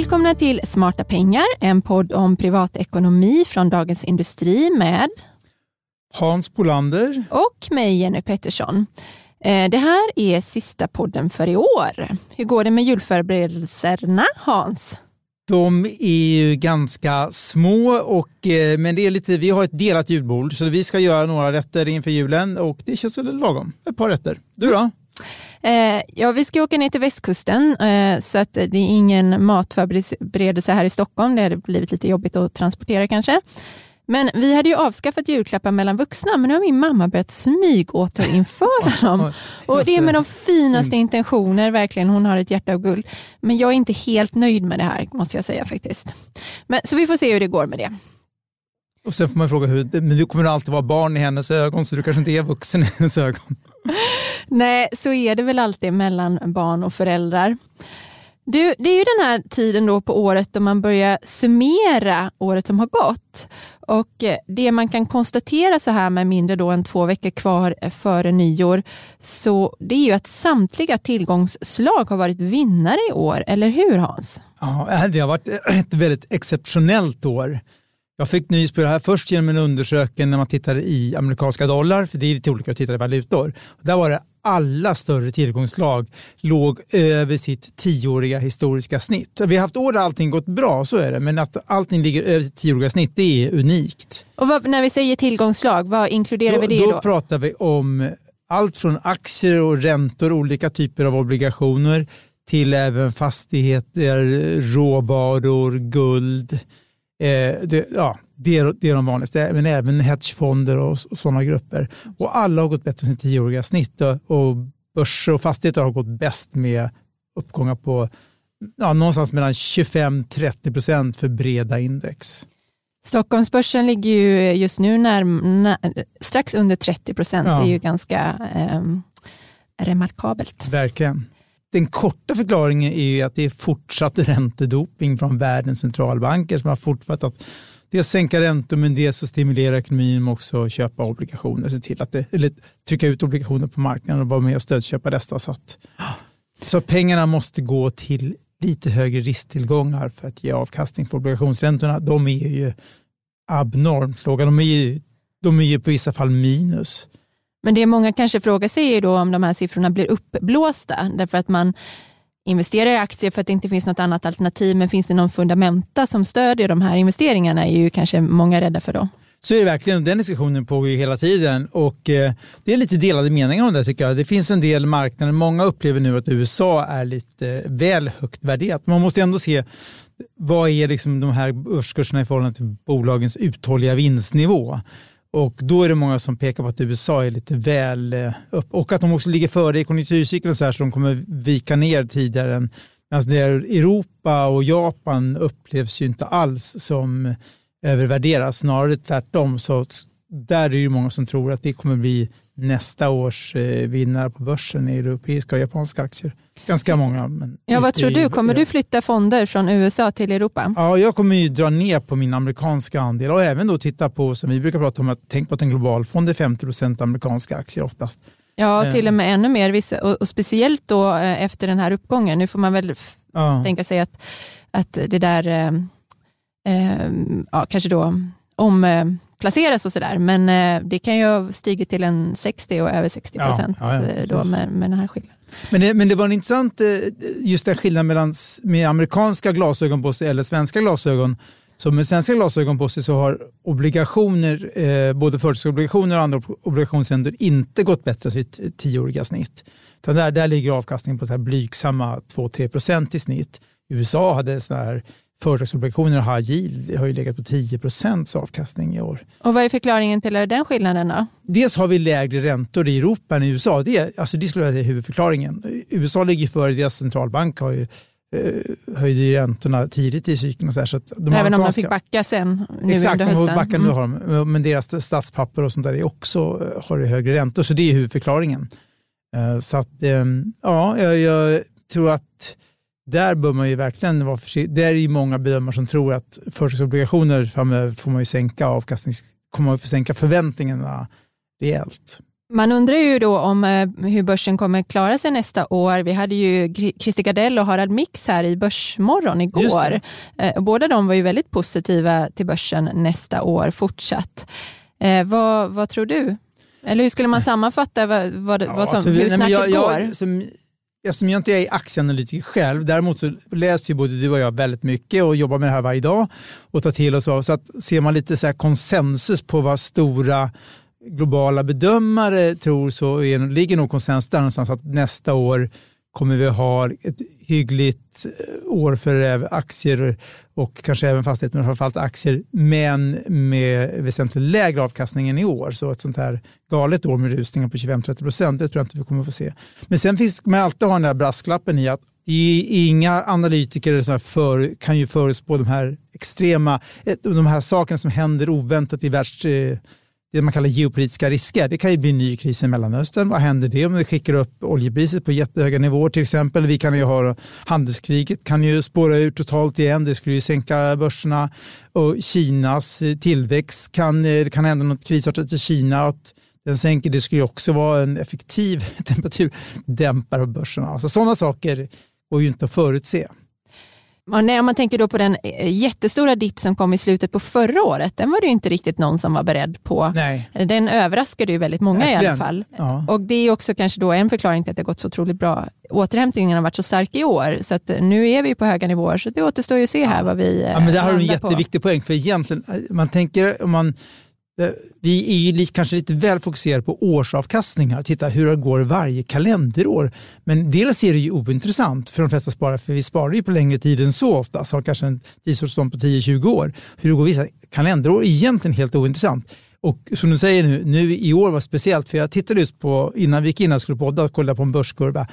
Välkomna till Smarta pengar, en podd om privatekonomi från Dagens Industri med Hans Bolander och mig Jenny Pettersson. Eh, det här är sista podden för i år. Hur går det med julförberedelserna Hans? De är ju ganska små, och, eh, men det är lite, vi har ett delat julbord så vi ska göra några rätter inför julen och det känns väl lagom. Ett par rätter. Du då? Eh, ja, vi ska åka ner till västkusten eh, så att det är ingen matförberedelse här i Stockholm. Det hade blivit lite jobbigt att transportera kanske. Men vi hade ju avskaffat julklappar mellan vuxna, men nu har min mamma börjat smygåterinföra dem. Och det är med de finaste mm. intentioner, verkligen. Hon har ett hjärta av guld. Men jag är inte helt nöjd med det här, måste jag säga faktiskt. Men, så vi får se hur det går med det. Och Sen får man fråga, hur, men du kommer alltid vara barn i hennes ögon, så du kanske inte är vuxen i hennes ögon. Nej, så är det väl alltid mellan barn och föräldrar. Du, det är ju den här tiden då på året då man börjar summera året som har gått. Och eh, Det man kan konstatera så här med mindre då än två veckor kvar eh, före nyår, så det är ju att samtliga tillgångsslag har varit vinnare i år, eller hur Hans? Ja, det har varit ett väldigt exceptionellt år. Jag fick nys på det här först genom en undersökning när man tittade i amerikanska dollar, för det är lite olika att titta i valutor. Där var det alla större tillgångslag låg över sitt tioåriga historiska snitt. Vi har haft år där allting gått bra, så är det, men att allting ligger över sitt tioåriga snitt, det är unikt. Och vad, när vi säger tillgångslag, vad inkluderar då, vi det då? Då pratar vi om allt från aktier och räntor, olika typer av obligationer, till även fastigheter, råvaror, guld, Eh, det, ja, det, är, det är de vanligaste, men även hedgefonder och, och sådana grupper. Och alla har gått bättre än tioåriga snitt och, och börser och fastigheter har gått bäst med uppgångar på ja, någonstans mellan 25-30 procent för breda index. Stockholmsbörsen ligger ju just nu när, när strax under 30 procent. Ja. Det är ju ganska eh, remarkabelt. Verkligen. Den korta förklaringen är att det är fortsatt räntedoping från världens centralbanker som har fortsatt att dels sänka räntor men dels att stimulera ekonomin och också köpa obligationer, se till att det, eller trycka ut obligationer på marknaden och vara med och stödköpa dessa. Så, att, så pengarna måste gå till lite högre risktillgångar för att ge avkastning för obligationsräntorna. De är ju abnormt låga. De är ju, de är ju på vissa fall minus. Men det många kanske frågar sig är då om de här siffrorna blir uppblåsta därför att man investerar i aktier för att det inte finns något annat alternativ. Men finns det någon fundamenta som stödjer de här investeringarna är ju kanske många rädda för då. Så är det verkligen. Den diskussionen pågår ju hela tiden och eh, det är lite delade meningar om det tycker jag. Det finns en del marknader, många upplever nu att USA är lite väl högt värderat. Man måste ändå se vad är liksom de här börskurserna i förhållande till bolagens uthålliga vinstnivå. Och då är det många som pekar på att USA är lite väl eh, upp och att de också ligger före i konjunkturcykeln så, här, så de kommer vika ner tidigare än Alltså Europa och Japan upplevs ju inte alls som övervärderas, snarare tvärtom. Så där är det ju många som tror att det kommer bli nästa års eh, vinnare på börsen i europeiska och japanska aktier. Ganska många. Men ja, vad tror du? Kommer du flytta fonder från USA till Europa? Ja, jag kommer ju dra ner på min amerikanska andel och även då titta på, som vi brukar prata om, att tänk på att en globalfond är 50 procent amerikanska aktier oftast. Ja, till och med ännu mer. Vissa, och, och speciellt då eh, efter den här uppgången. Nu får man väl ja. tänka sig att, att det där, eh, eh, ja, kanske då om eh, placeras och sådär. Men eh, det kan ju ha stigit till en 60 och över 60 procent ja, ja, ja, då med, med den här skillnaden. Men det, men det var en intressant, eh, just den skillnaden mellan med amerikanska glasögon på sig eller svenska glasögon. Så med svenska glasögon på sig så har obligationer, eh, både företagsobligationer och andra obligationsränder inte gått bättre sitt tioåriga snitt. där, där ligger avkastningen på så här blygsamma 2-3 procent i snitt. USA hade sådana här företagsobligationer och high yield har ju legat på 10 procents avkastning i år. Och Vad är förklaringen till den skillnaden? då? Dels har vi lägre räntor i Europa än i USA. Det, alltså det skulle jag säga är huvudförklaringen. USA ligger före, deras centralbank har ju eh, höjde räntorna tidigt i cykeln. Och så, här, så att de Även om de fick backa sen nu Exakt, under hösten? Exakt, mm. nu har de, men deras statspapper och sånt där är också, eh, har högre räntor. Så det är huvudförklaringen. Eh, så att, ja, jag, jag tror att där bör man ju verkligen vara försiktig. Det är ju många bedömare som tror att företagsobligationer framöver får man ju sänka avkastnings, kommer man att sänka förväntningarna rejält. Man undrar ju då om eh, hur börsen kommer klara sig nästa år. Vi hade ju Christer Gardell och Harald Mix här i Börsmorgon igår. Eh, båda de var ju väldigt positiva till börsen nästa år fortsatt. Eh, vad, vad tror du? Eller hur skulle man sammanfatta vad, vad, ja, vad som, alltså, hur snacket jag, jag, går? Som, eftersom jag inte är aktieanalytiker själv, däremot så läser ju både du och jag väldigt mycket och jobbar med det här varje dag och tar till oss av. Så att ser man lite så konsensus på vad stora globala bedömare tror så är, ligger nog konsensus där någonstans att nästa år kommer vi ha ett hyggligt eh, år för eh, aktier och kanske även fastigheter, men framförallt aktier, men med väsentligt lägre avkastning än i år. Så ett sånt här galet år med rusningar på 25-30 procent, det tror jag inte vi kommer få se. Men sen finns man alltid ha den där brasklappen i att inga analytiker så för, kan ju förutspå de här extrema, de här sakerna som händer oväntat i världs eh, det man kallar geopolitiska risker. Det kan ju bli en ny kris i Mellanöstern. Vad händer det om det skickar upp oljepriset på jättehöga nivåer till exempel? Vi kan ju ha handelskriget kan ju spåra ur totalt igen. Det skulle ju sänka börserna och Kinas tillväxt kan, eh, det kan hända något krisartat i Kina. Att den sänker, det skulle ju också vara en effektiv temperaturdämpare på börserna. Alltså, sådana saker går ju inte att förutse. Nej, om man tänker då på den eh, jättestora dipp som kom i slutet på förra året, den var det ju inte riktigt någon som var beredd på. Nej. Den överraskade ju väldigt många Verkligen. i alla fall. Ja. Och det är också kanske då en förklaring till att det har gått så otroligt bra. Återhämtningen har varit så stark i år, så att nu är vi på höga nivåer, så det återstår ju att se här vad vi ja, men Det har du en jätteviktig på. poäng, för egentligen, man tänker om man Eh, Eh, vi är ju kanske lite väl fokuserade på årsavkastningar, titta hur det går varje kalenderår. Men dels är det ju ointressant för de flesta sparare, för vi sparar ju på längre tid än så ofta, så kanske en tidshorisont på 10-20 år. Hur det går vissa kalenderår är egentligen helt ointressant. Och som du säger nu, nu i år var speciellt, för jag tittade just på, innan vi gick in och skulle podda, och kollade på en börskurva.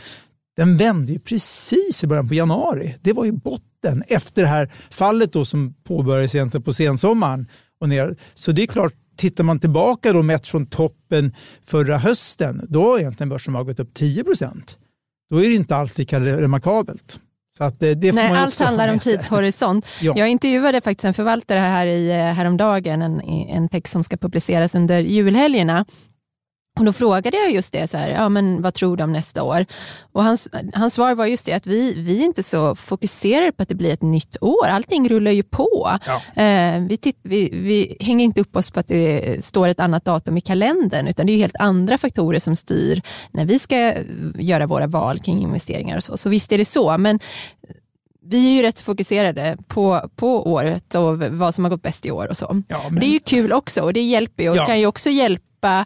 Den vände ju precis i början på januari. Det var ju botten efter det här fallet då som påbörjades egentligen på sensommaren. Och ner. Så det är klart, tittar man tillbaka då mätt från toppen förra hösten, då har egentligen börsen har gått upp 10 procent. Då är det inte alls lika remarkabelt. Så att det, det Nej, allt handlar om tidshorisont. ja. Jag intervjuade faktiskt en förvaltare här i, eh, häromdagen, en, en text som ska publiceras under julhelgerna. Och då frågade jag just det, så här, ja, men vad tror du om nästa år? Och hans, hans svar var just det att vi, vi är inte så fokuserade på att det blir ett nytt år. Allting rullar ju på. Ja. Eh, vi, titt, vi, vi hänger inte upp oss på att det står ett annat datum i kalendern, utan det är helt andra faktorer som styr när vi ska göra våra val kring investeringar och så. Så visst är det så, men vi är ju rätt fokuserade på, på året och vad som har gått bäst i år och så. Ja, men... Det är ju kul också och det hjälper ju och ja. kan ju också hjälpa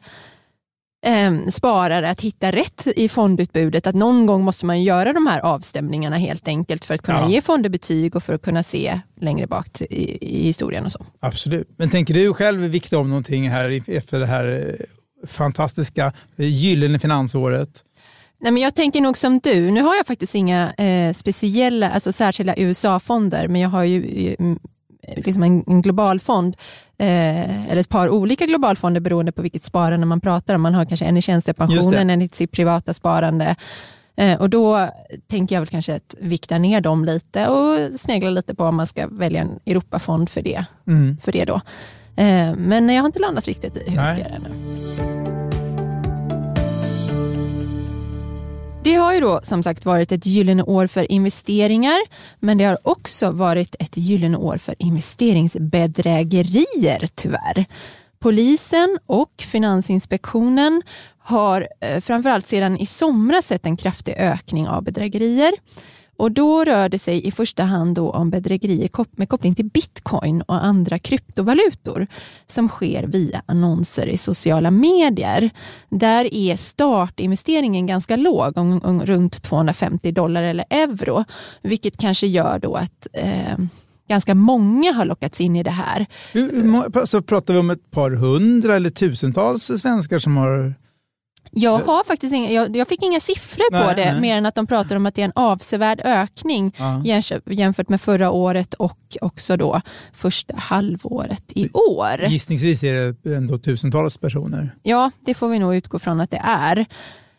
eh, sparare att hitta rätt i fondutbudet. Att någon gång måste man göra de här avstämningarna helt enkelt för att kunna ja. ge fonder betyg och för att kunna se längre bak i, i historien och så. Absolut. Men tänker du själv vikta om någonting här efter det här eh, fantastiska eh, gyllene finansåret? Nej, men jag tänker nog som du. Nu har jag faktiskt inga eh, speciella, alltså särskilda USA-fonder, men jag har ju eh, liksom en, en global fond, eh, eller ett par olika globalfonder beroende på vilket sparande man pratar om. Man har kanske en i tjänstepensionen, en i sitt privata sparande. Eh, och då tänker jag väl kanske att vikta ner dem lite och snegla lite på om man ska välja en Europafond för det. Mm. För det då. Eh, men jag har inte landat riktigt i hur jag ska göra nu. Det har ju då som sagt varit ett gyllene år för investeringar, men det har också varit ett gyllene år för investeringsbedrägerier tyvärr. Polisen och Finansinspektionen har eh, framförallt sedan i somras sett en kraftig ökning av bedrägerier. Och Då rör det sig i första hand då om bedrägerier med koppling till bitcoin och andra kryptovalutor som sker via annonser i sociala medier. Där är startinvesteringen ganska låg, om, om runt 250 dollar eller euro, vilket kanske gör då att eh, ganska många har lockats in i det här. Så pratar vi om ett par hundra eller tusentals svenskar som har jag har faktiskt inga, jag, jag fick inga siffror nej, på det, nej. mer än att de pratar om att det är en avsevärd ökning ja. jämfört med förra året och också då första halvåret i år. Gissningsvis är det ändå tusentals personer. Ja, det får vi nog utgå från att det är.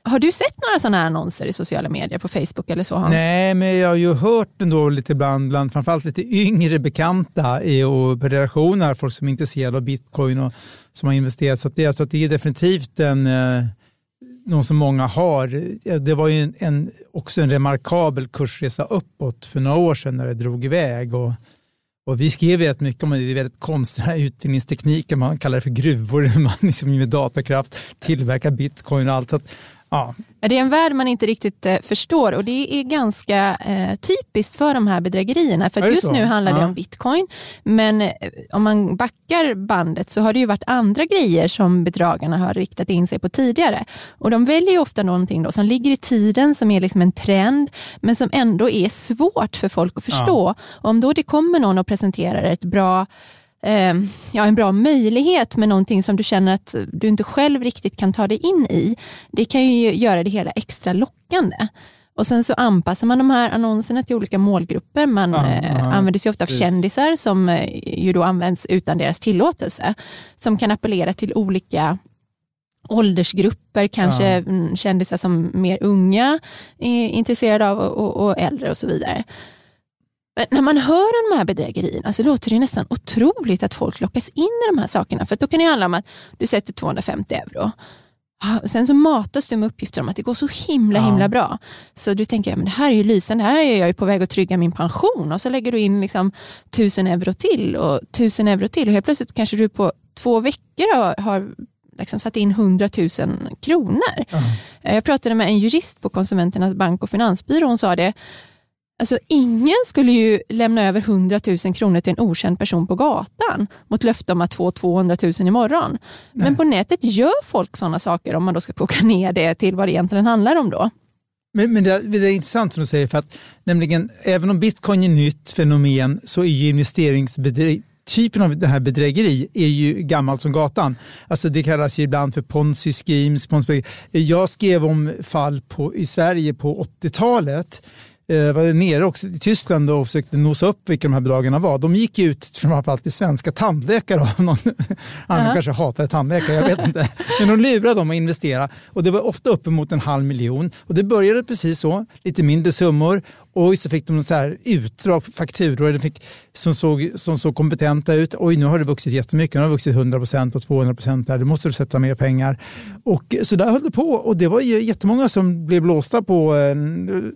Har du sett några sådana annonser i sociala medier på Facebook eller så Hans? Nej, men jag har ju hört ändå lite bland, bland framförallt lite yngre bekanta i, och på relationer, folk som är intresserade av bitcoin och som har investerat. Så det, alltså att det är definitivt en eh, någon som många har. Eh, det var ju en, en, också en remarkabel kursresa uppåt för några år sedan när det drog iväg. Och, och vi skrev rätt mycket om det, det är väldigt konstiga utbildningstekniker, man kallar det för gruvor, man liksom med datakraft tillverkar bitcoin och allt. Så att, Ja. Det är en värld man inte riktigt eh, förstår och det är ganska eh, typiskt för de här bedrägerierna. För just så? nu handlar ja. det om bitcoin, men eh, om man backar bandet så har det ju varit andra grejer som bedragarna har riktat in sig på tidigare. Och De väljer ofta någonting då som ligger i tiden, som är liksom en trend, men som ändå är svårt för folk att förstå. Ja. Om då det kommer någon och presenterar ett bra eh, ja, en bra möjlighet med någonting som du känner att du inte själv riktigt kan ta dig in i. Det kan ju göra det hela extra lockande. Och Sen så anpassar man de här annonserna till olika målgrupper. Man ja, eh, använder sig ofta av kändisar som eh, ju då används utan deras tillåtelse. Som kan appellera till olika åldersgrupper, kanske ja. Mm, kändisar som mer unga är intresserade av och, och, och äldre och så vidare. Men när man hör om de här bedrägerierna så låter det nästan otroligt att folk lockas in i de här sakerna. För då kan det handla om att du sätter 250 euro. Sen så matas du med uppgifter om att det går så himla ja. himla bra. Så du tänker, men det här är ju lysande, här är jag ju på väg att trygga min pension. Och så lägger du in liksom 1000 euro till och 1000 euro till. Och helt plötsligt kanske du på två veckor har, har liksom satt in 100 000 kronor. Ja. Jag pratade med en jurist på Konsumenternas bank och finansbyrå och hon sa det, Alltså, ingen skulle ju lämna över 100 000 kronor till en okänd person på gatan mot löfte om att få 200 000 imorgon. Nej. Men på nätet gör folk sådana saker om man då ska koka ner det till vad det egentligen handlar om då. Men, men det, det, är intressant som du säger, för att nämligen, även om bitcoin är nytt fenomen så är ju investeringsbedrägeri typen av det här bedrägeri är ju gammalt som gatan. Alltså det kallas ju ibland för ponzi schemes. Ponzi jag skrev om fall på, i Sverige på 80-talet eh, var nere också i Tyskland och försökte nosa upp vilka de här bedragarna var. De gick ut framförallt till svenska tandläkare av någon. Han uh -huh. kanske hatade tandläkare, jag vet inte. Men de lurade dem att investera och det var ofta uppemot en halv miljon. Och det började precis så, lite mindre summor Oj, så fick de så här utdrag, fakturor fick, som, såg, som såg kompetenta ut. Oj, nu har det vuxit jättemycket. Nu har det vuxit 100 procent och 200 procent. Där. Då måste du sätta mer pengar. Och så där höll det på. Och det var ju jättemånga som blev blåsta på,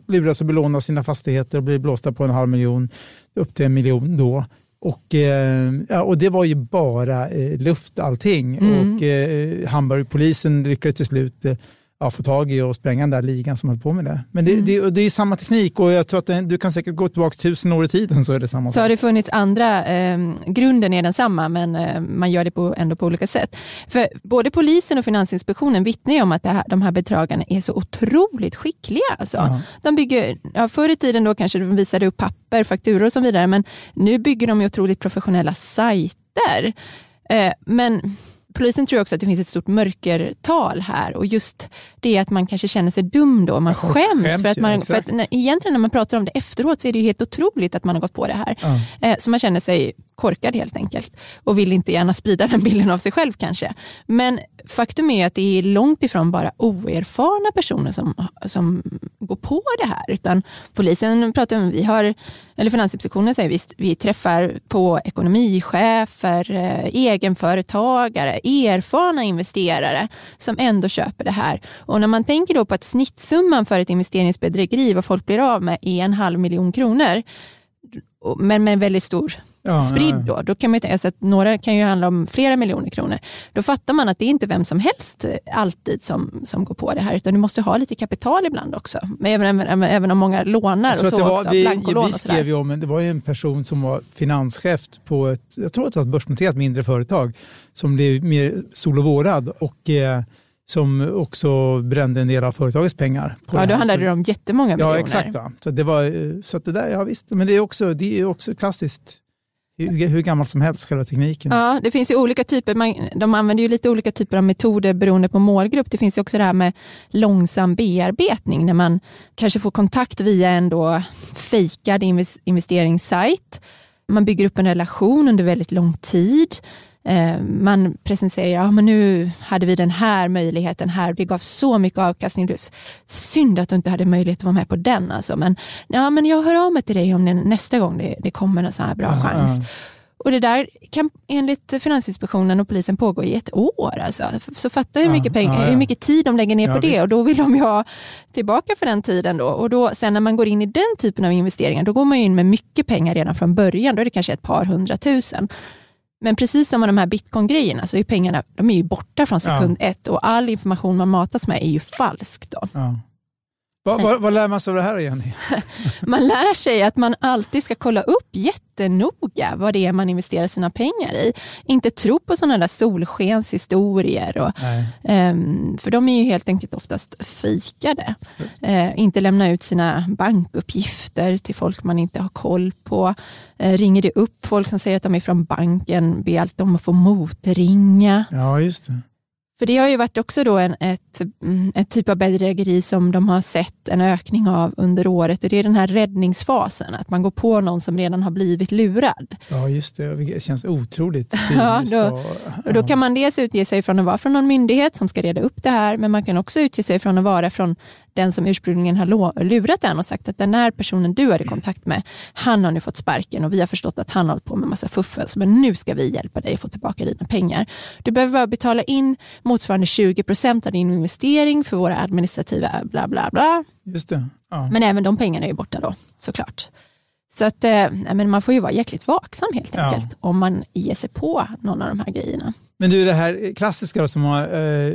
luras att belåna sina fastigheter och blev blåsta på en halv miljon, upp till en miljon då. Och, eh, ja, och det var ju bara eh, luft allting. Mm. Och eh, Hamburgpolisen lyckades till slut eh, ja, få tag i och spränga den där ligan som höll på med det. Men det, mm. det, det är samma teknik och jag tror att det, du kan säkert gå tillbaka tusen år i tiden så är det samma. Så har det funnits andra, eh, grunden är densamma men eh, man gör det på, ändå på olika sätt. För både polisen och Finansinspektionen vittnar ju om att här, de här bedragarna är så otroligt skickliga. Alltså. Ja. De bygger, ja, förr i tiden då kanske de visade upp papper, fakturor och så vidare men nu bygger de ju otroligt professionella sajter. Eh, men polisen tror också att det finns ett stort mörkertal här och just det att man kanske känner sig dum då, man ja, skäms. skäms. för att man, för att när, egentligen när man pratar om det efteråt så är det helt otroligt att man har gått på det här. Ja. Eh, så man känner sig korkad helt enkelt och vill inte gärna sprida den bilden av sig själv kanske. Men faktum är att det är långt ifrån bara oerfarna personer som, som går på det här. Utan polisen pratar om, vi har, eller Finansinspektionen säger visst, vi träffar på ekonomichefer, eh, egenföretagare, erfarna investerare som ändå köper det här. Och när man tänker då på att snittsumman för ett investeringsbedrägeri, vad folk blir av med, är en halv miljon kronor men med väldigt stor ja, spridd. Då. då kan man tänka sig att några kan ju handla om flera miljoner kronor. Då fattar man att det är inte vem som helst eh, alltid som, som går på det här, utan du måste ha lite kapital ibland också. Även, även, även om många lånar och så var, också, vi, vi skrev ju om, det var ju en person som var finanschef på ett, jag tror att det var ett börsnoterat mindre företag, som blev mer sol och vårad. Och, eh, som också brände en del av företagets pengar. ja, då handlade det om jättemånga miljoner. Ja, exakt. Ja. Så, det var, så att det där, ja visst, men det är också, det är också klassiskt. Hur, hur gammalt som helst, själva tekniken. Ja, det finns ju olika typer. Man, de använder ju lite olika typer av metoder beroende på målgrupp. Det finns ju också det här med långsam bearbetning, när man kanske får kontakt via en då fejkad investeringssajt. Man bygger upp en relation under väldigt lång tid. Eh, man presenterar, ja men nu hade vi den här möjligheten här, det gav så mycket avkastning. Synd att du inte hade möjlighet att vara med på den. Alltså. Men, ja, men jag hör av mig till dig om det, nästa gång det, det kommer en sån här bra chans. Och det där kan enligt Finansinspektionen och polisen pågå i ett år. Alltså. Så fatta hur mycket, pengar, ja, ja. hur mycket tid de lägger ner Ja, på det visst. och då vill de ju ha tillbaka för den tiden. Då. Och då, sen när man går in i den typen av investeringar, då går man in med mycket pengar redan från början. Då är det kanske ett par hundratusen. Men precis som med de här bitcoin-grejerna så är pengarna de är ju borta från sekund ett och all information man matas med är ju falsk. Då. Ja. Vad, vad, vad lär man sig av det här Jenny? Man lär sig att man alltid ska kolla upp jättenoga vad det är man investerar sina pengar i. Inte tro på sådana där solskenshistorier. Och, ehm, för de är ju helt enkelt oftast fikade. Eh, inte lämna ut sina bankuppgifter till folk man inte har koll på. Eh, ringer det upp folk som säger att de är från banken, be alltid om att få motringa. Ja, just det. För det har ju varit också då en ett, mm, ett typ av bedrägeri som de har sett en ökning av under året och det är den här räddningsfasen, att man går på någon som redan har blivit lurad. Ja, just det. Det känns otroligt Ja, cyniskt. då- och, Och då kan man dels utge sig från att vara från någon myndighet som ska reda upp det här, men man kan också utge sig från att vara från den som ursprungligen har lurat en och sagt att den här personen du hade kontakt med, han har nu fått sparken och vi har förstått att han har hållit på med massa fuffens, men nu ska vi hjälpa dig att få tillbaka dina pengar. Du behöver bara betala in motsvarande 20 procent av din investering för våra administrativa bla bla bla. Just det. Ja. Men även de pengarna är ju borta då, såklart. Så att, eh, men man får ju vara jäkligt vaksam helt Ja. enkelt om man ger sig på någon av de här grejerna. Men du, det här klassiska då, som har eh,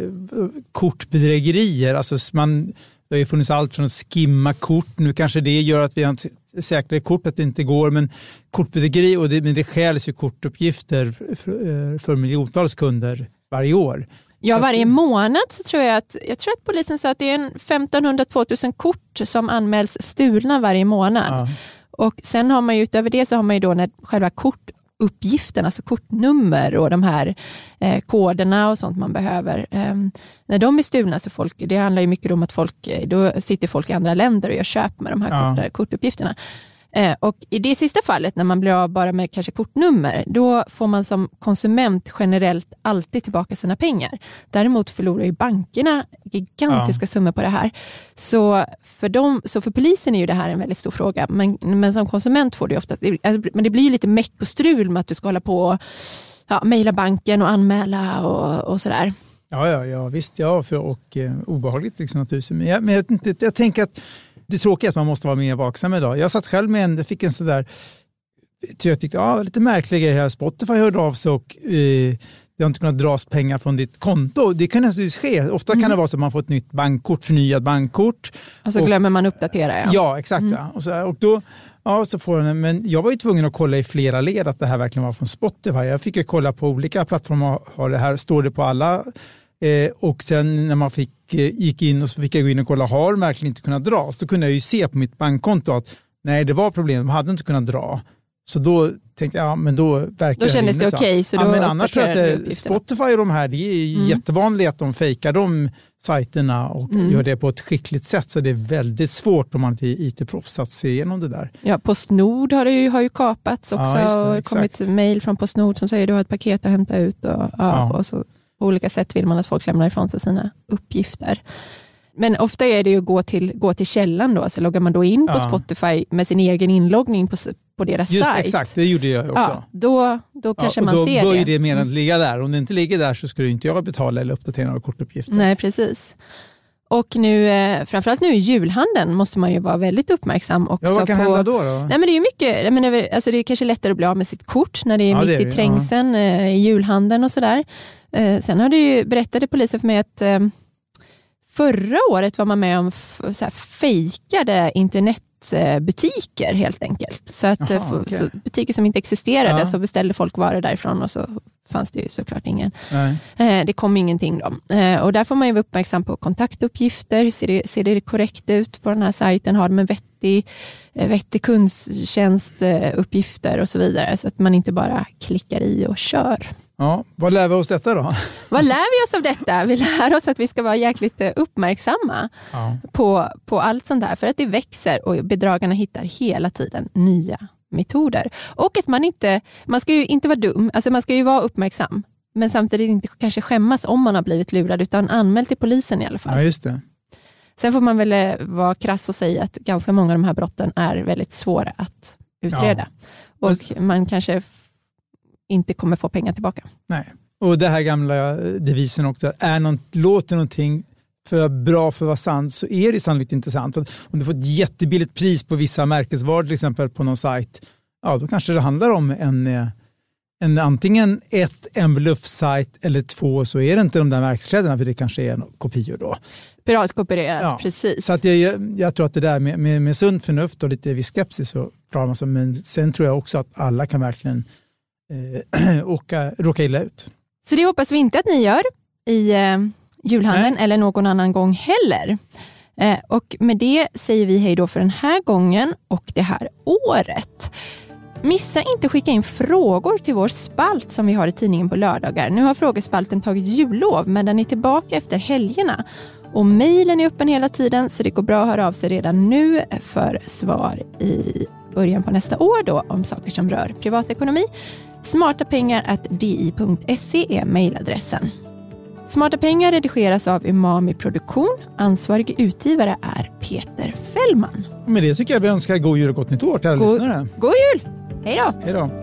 kortbedrägerier, alltså man, det har ju funnits allt från att skimma kort, nu kanske det gör att vi har säkrare kort, att det inte går, men kortbedrägeri, och det, men det stjäls ju kortuppgifter för, eh, för miljontals kunder varje år. Ja, varje månad så tror jag att, jag tror att polisen sa att det är en 1500-2000 kort som anmäls stulna varje månad. Ja. Och sen har man ju utöver det så har man ju då när själva kortuppgiften, alltså kortnummer och de här eh, koderna och sånt man behöver. Eh, när de är stulna så folk, det handlar ju mycket om att folk, eh, då sitter folk i andra länder och gör köp med de här Ja. kort, kortuppgifterna. Eh, och I det sista fallet, när man blir av bara med kanske kortnummer, då får man som konsument generellt alltid tillbaka sina pengar. Däremot förlorar ju bankerna gigantiska summor på det här. Så för, dem, så för polisen är ju det här en väldigt stor fråga, men, men som konsument får du oftast, alltså, men det blir ju lite meck och strul med att du ska hålla på och ja, mejla banken och anmäla och, och sådär. Ja, ja, ja visst. Ja, för, och eh, obehagligt liksom, naturligtvis. Men, jag, men jag, jag, jag tänker att det är tråkigt att man måste vara mer vaksam idag. Jag satt själv med en, jag fick en sådär, jag tyckte, ja, lite märklig grej här. Spotify hörde av sig och eh, det har inte kunnat dras pengar från ditt konto. Det kan naturligtvis ske. Ofta kan det vara så att man får ett nytt bankkort, förnyat bankkort. Och så Och- glömmer man uppdatera. Ja. Ja, exakt. Ja. Och, så, och då, ja, så får den, men jag var ju tvungen att kolla i flera led att det här verkligen var från Spotify. Jag fick ju kolla på olika plattformar, har det här, står det på alla? Eh, och sen när man fick, eh, gick in och så fick jag gå in och kolla, har de verkligen inte kunnat dras? Då kunde jag ju se på mitt bankkonto att nej, det var problem, de hade inte kunnat dra. Så då tänkte jag, ja men då verkar Då kändes det okej, så ja, men annars tror jag att uppgifterna. Spotify och de här, det är Mm. jättevanligt att de fejkar de sajterna och Mm. gör det på ett skickligt sätt. Så det är väldigt svårt om man inte är IT-proffs att se igenom det där. Ja, Postnord har, det ju, har ju kapats också Ja, det, har kommit mejl från Postnord som säger du har ett paket att hämta ut. Och, ja, Ja. och så, på olika sätt vill man att folk lämnar ifrån sig sina uppgifter. Men ofta är det ju att gå till, gå till källan då, så loggar man då in på Ja. Spotify med sin egen inloggning på, på deras Just sajt. exakt, det gjorde jag också. Ja, då, då kanske Ja, man då ser bör ju det. det mer att ligga där. Om det inte ligger där så skulle inte jag betala eller uppdatera några kortuppgifter. Nej, precis. Och nu, eh, framförallt nu i julhandeln måste man ju vara väldigt uppmärksam också Ja, vad kan på hända då? då? Nej, men det är mycket, menar, alltså det är kanske lättare att bli av med sitt kort när det är Ja, mitt det är i det, trängseln eh, i julhandeln och sådär. Eh, sen har ju, berättade polisen för mig att eh, förra året var man med om så här, fejkade internetbutiker helt enkelt. Så att Jaha, eh, okej. så butiker som inte existerade Ja. så beställde folk varor därifrån och så fanns det ju såklart ingen. Nej. Eh, det kom ingenting då. Och där får man ju vara uppmärksam på kontaktuppgifter. Ser det, ser det korrekt ut på den här sajten? Har de en vettig, vettig kundtjänstuppgifter och så vidare. Så att man inte bara klickar i och kör. Ja, vad lär vi oss detta då? Vad lär vi oss av detta? Vi lär oss att vi ska vara jäkligt eh, uppmärksamma Ja. på, på allt sånt här. För att det växer och bedragarna hittar hela tiden nya metoder. Och att man inte, man ska ju inte vara dum, alltså man ska ju vara uppmärksam. Men samtidigt inte kanske skämmas om man har blivit lurad utan anmäl till polisen i alla fall. ja, just det. Sen får man väl eh, vara krass och säga att ganska många av de här brotten är väldigt svåra att utreda. Och man kanske inte kommer få pengar tillbaka. Nej, och det här gamla devisen också, är något, låter någonting för bra för att vara sant så är det sannolikt intressant. Om du får ett jättebilligt pris på vissa märkesvaror till exempel på någon sajt, ja då kanske det handlar om en, eh, en antingen ett, en bluffsajt eller två så är det inte de där märkeskläderna för det kanske är kopior då. Piratkopierat, ja, precis. Så att jag, jag tror att det där med, med, med sunt förnuft och lite viss skepsis så klarar man sig. Men sen tror jag också att alla kan verkligen eh, åka, råka illa ut. Så det hoppas vi inte att ni gör i eh, julhandeln Nej. eller någon annan gång heller. Eh, och med det säger vi hej då för den här gången och det här året. Missa inte att skicka in frågor till vår spalt som vi har i tidningen på lördagar. Nu har frågespalten tagit jullov men den är tillbaka efter helgerna. Och mejlen är öppen hela tiden så det går bra att höra av sig redan nu för svar i början på nästa år då om saker som rör privatekonomi. Smartapengar.di.se är mejladressen. Smarta pengar redigeras av Umami Produktion. Ansvarig utgivare är Peter Fällman. Med det tycker jag vi önskar god jul och gott nytt år till alla god, lyssnare. God jul! Hej då! Hej då!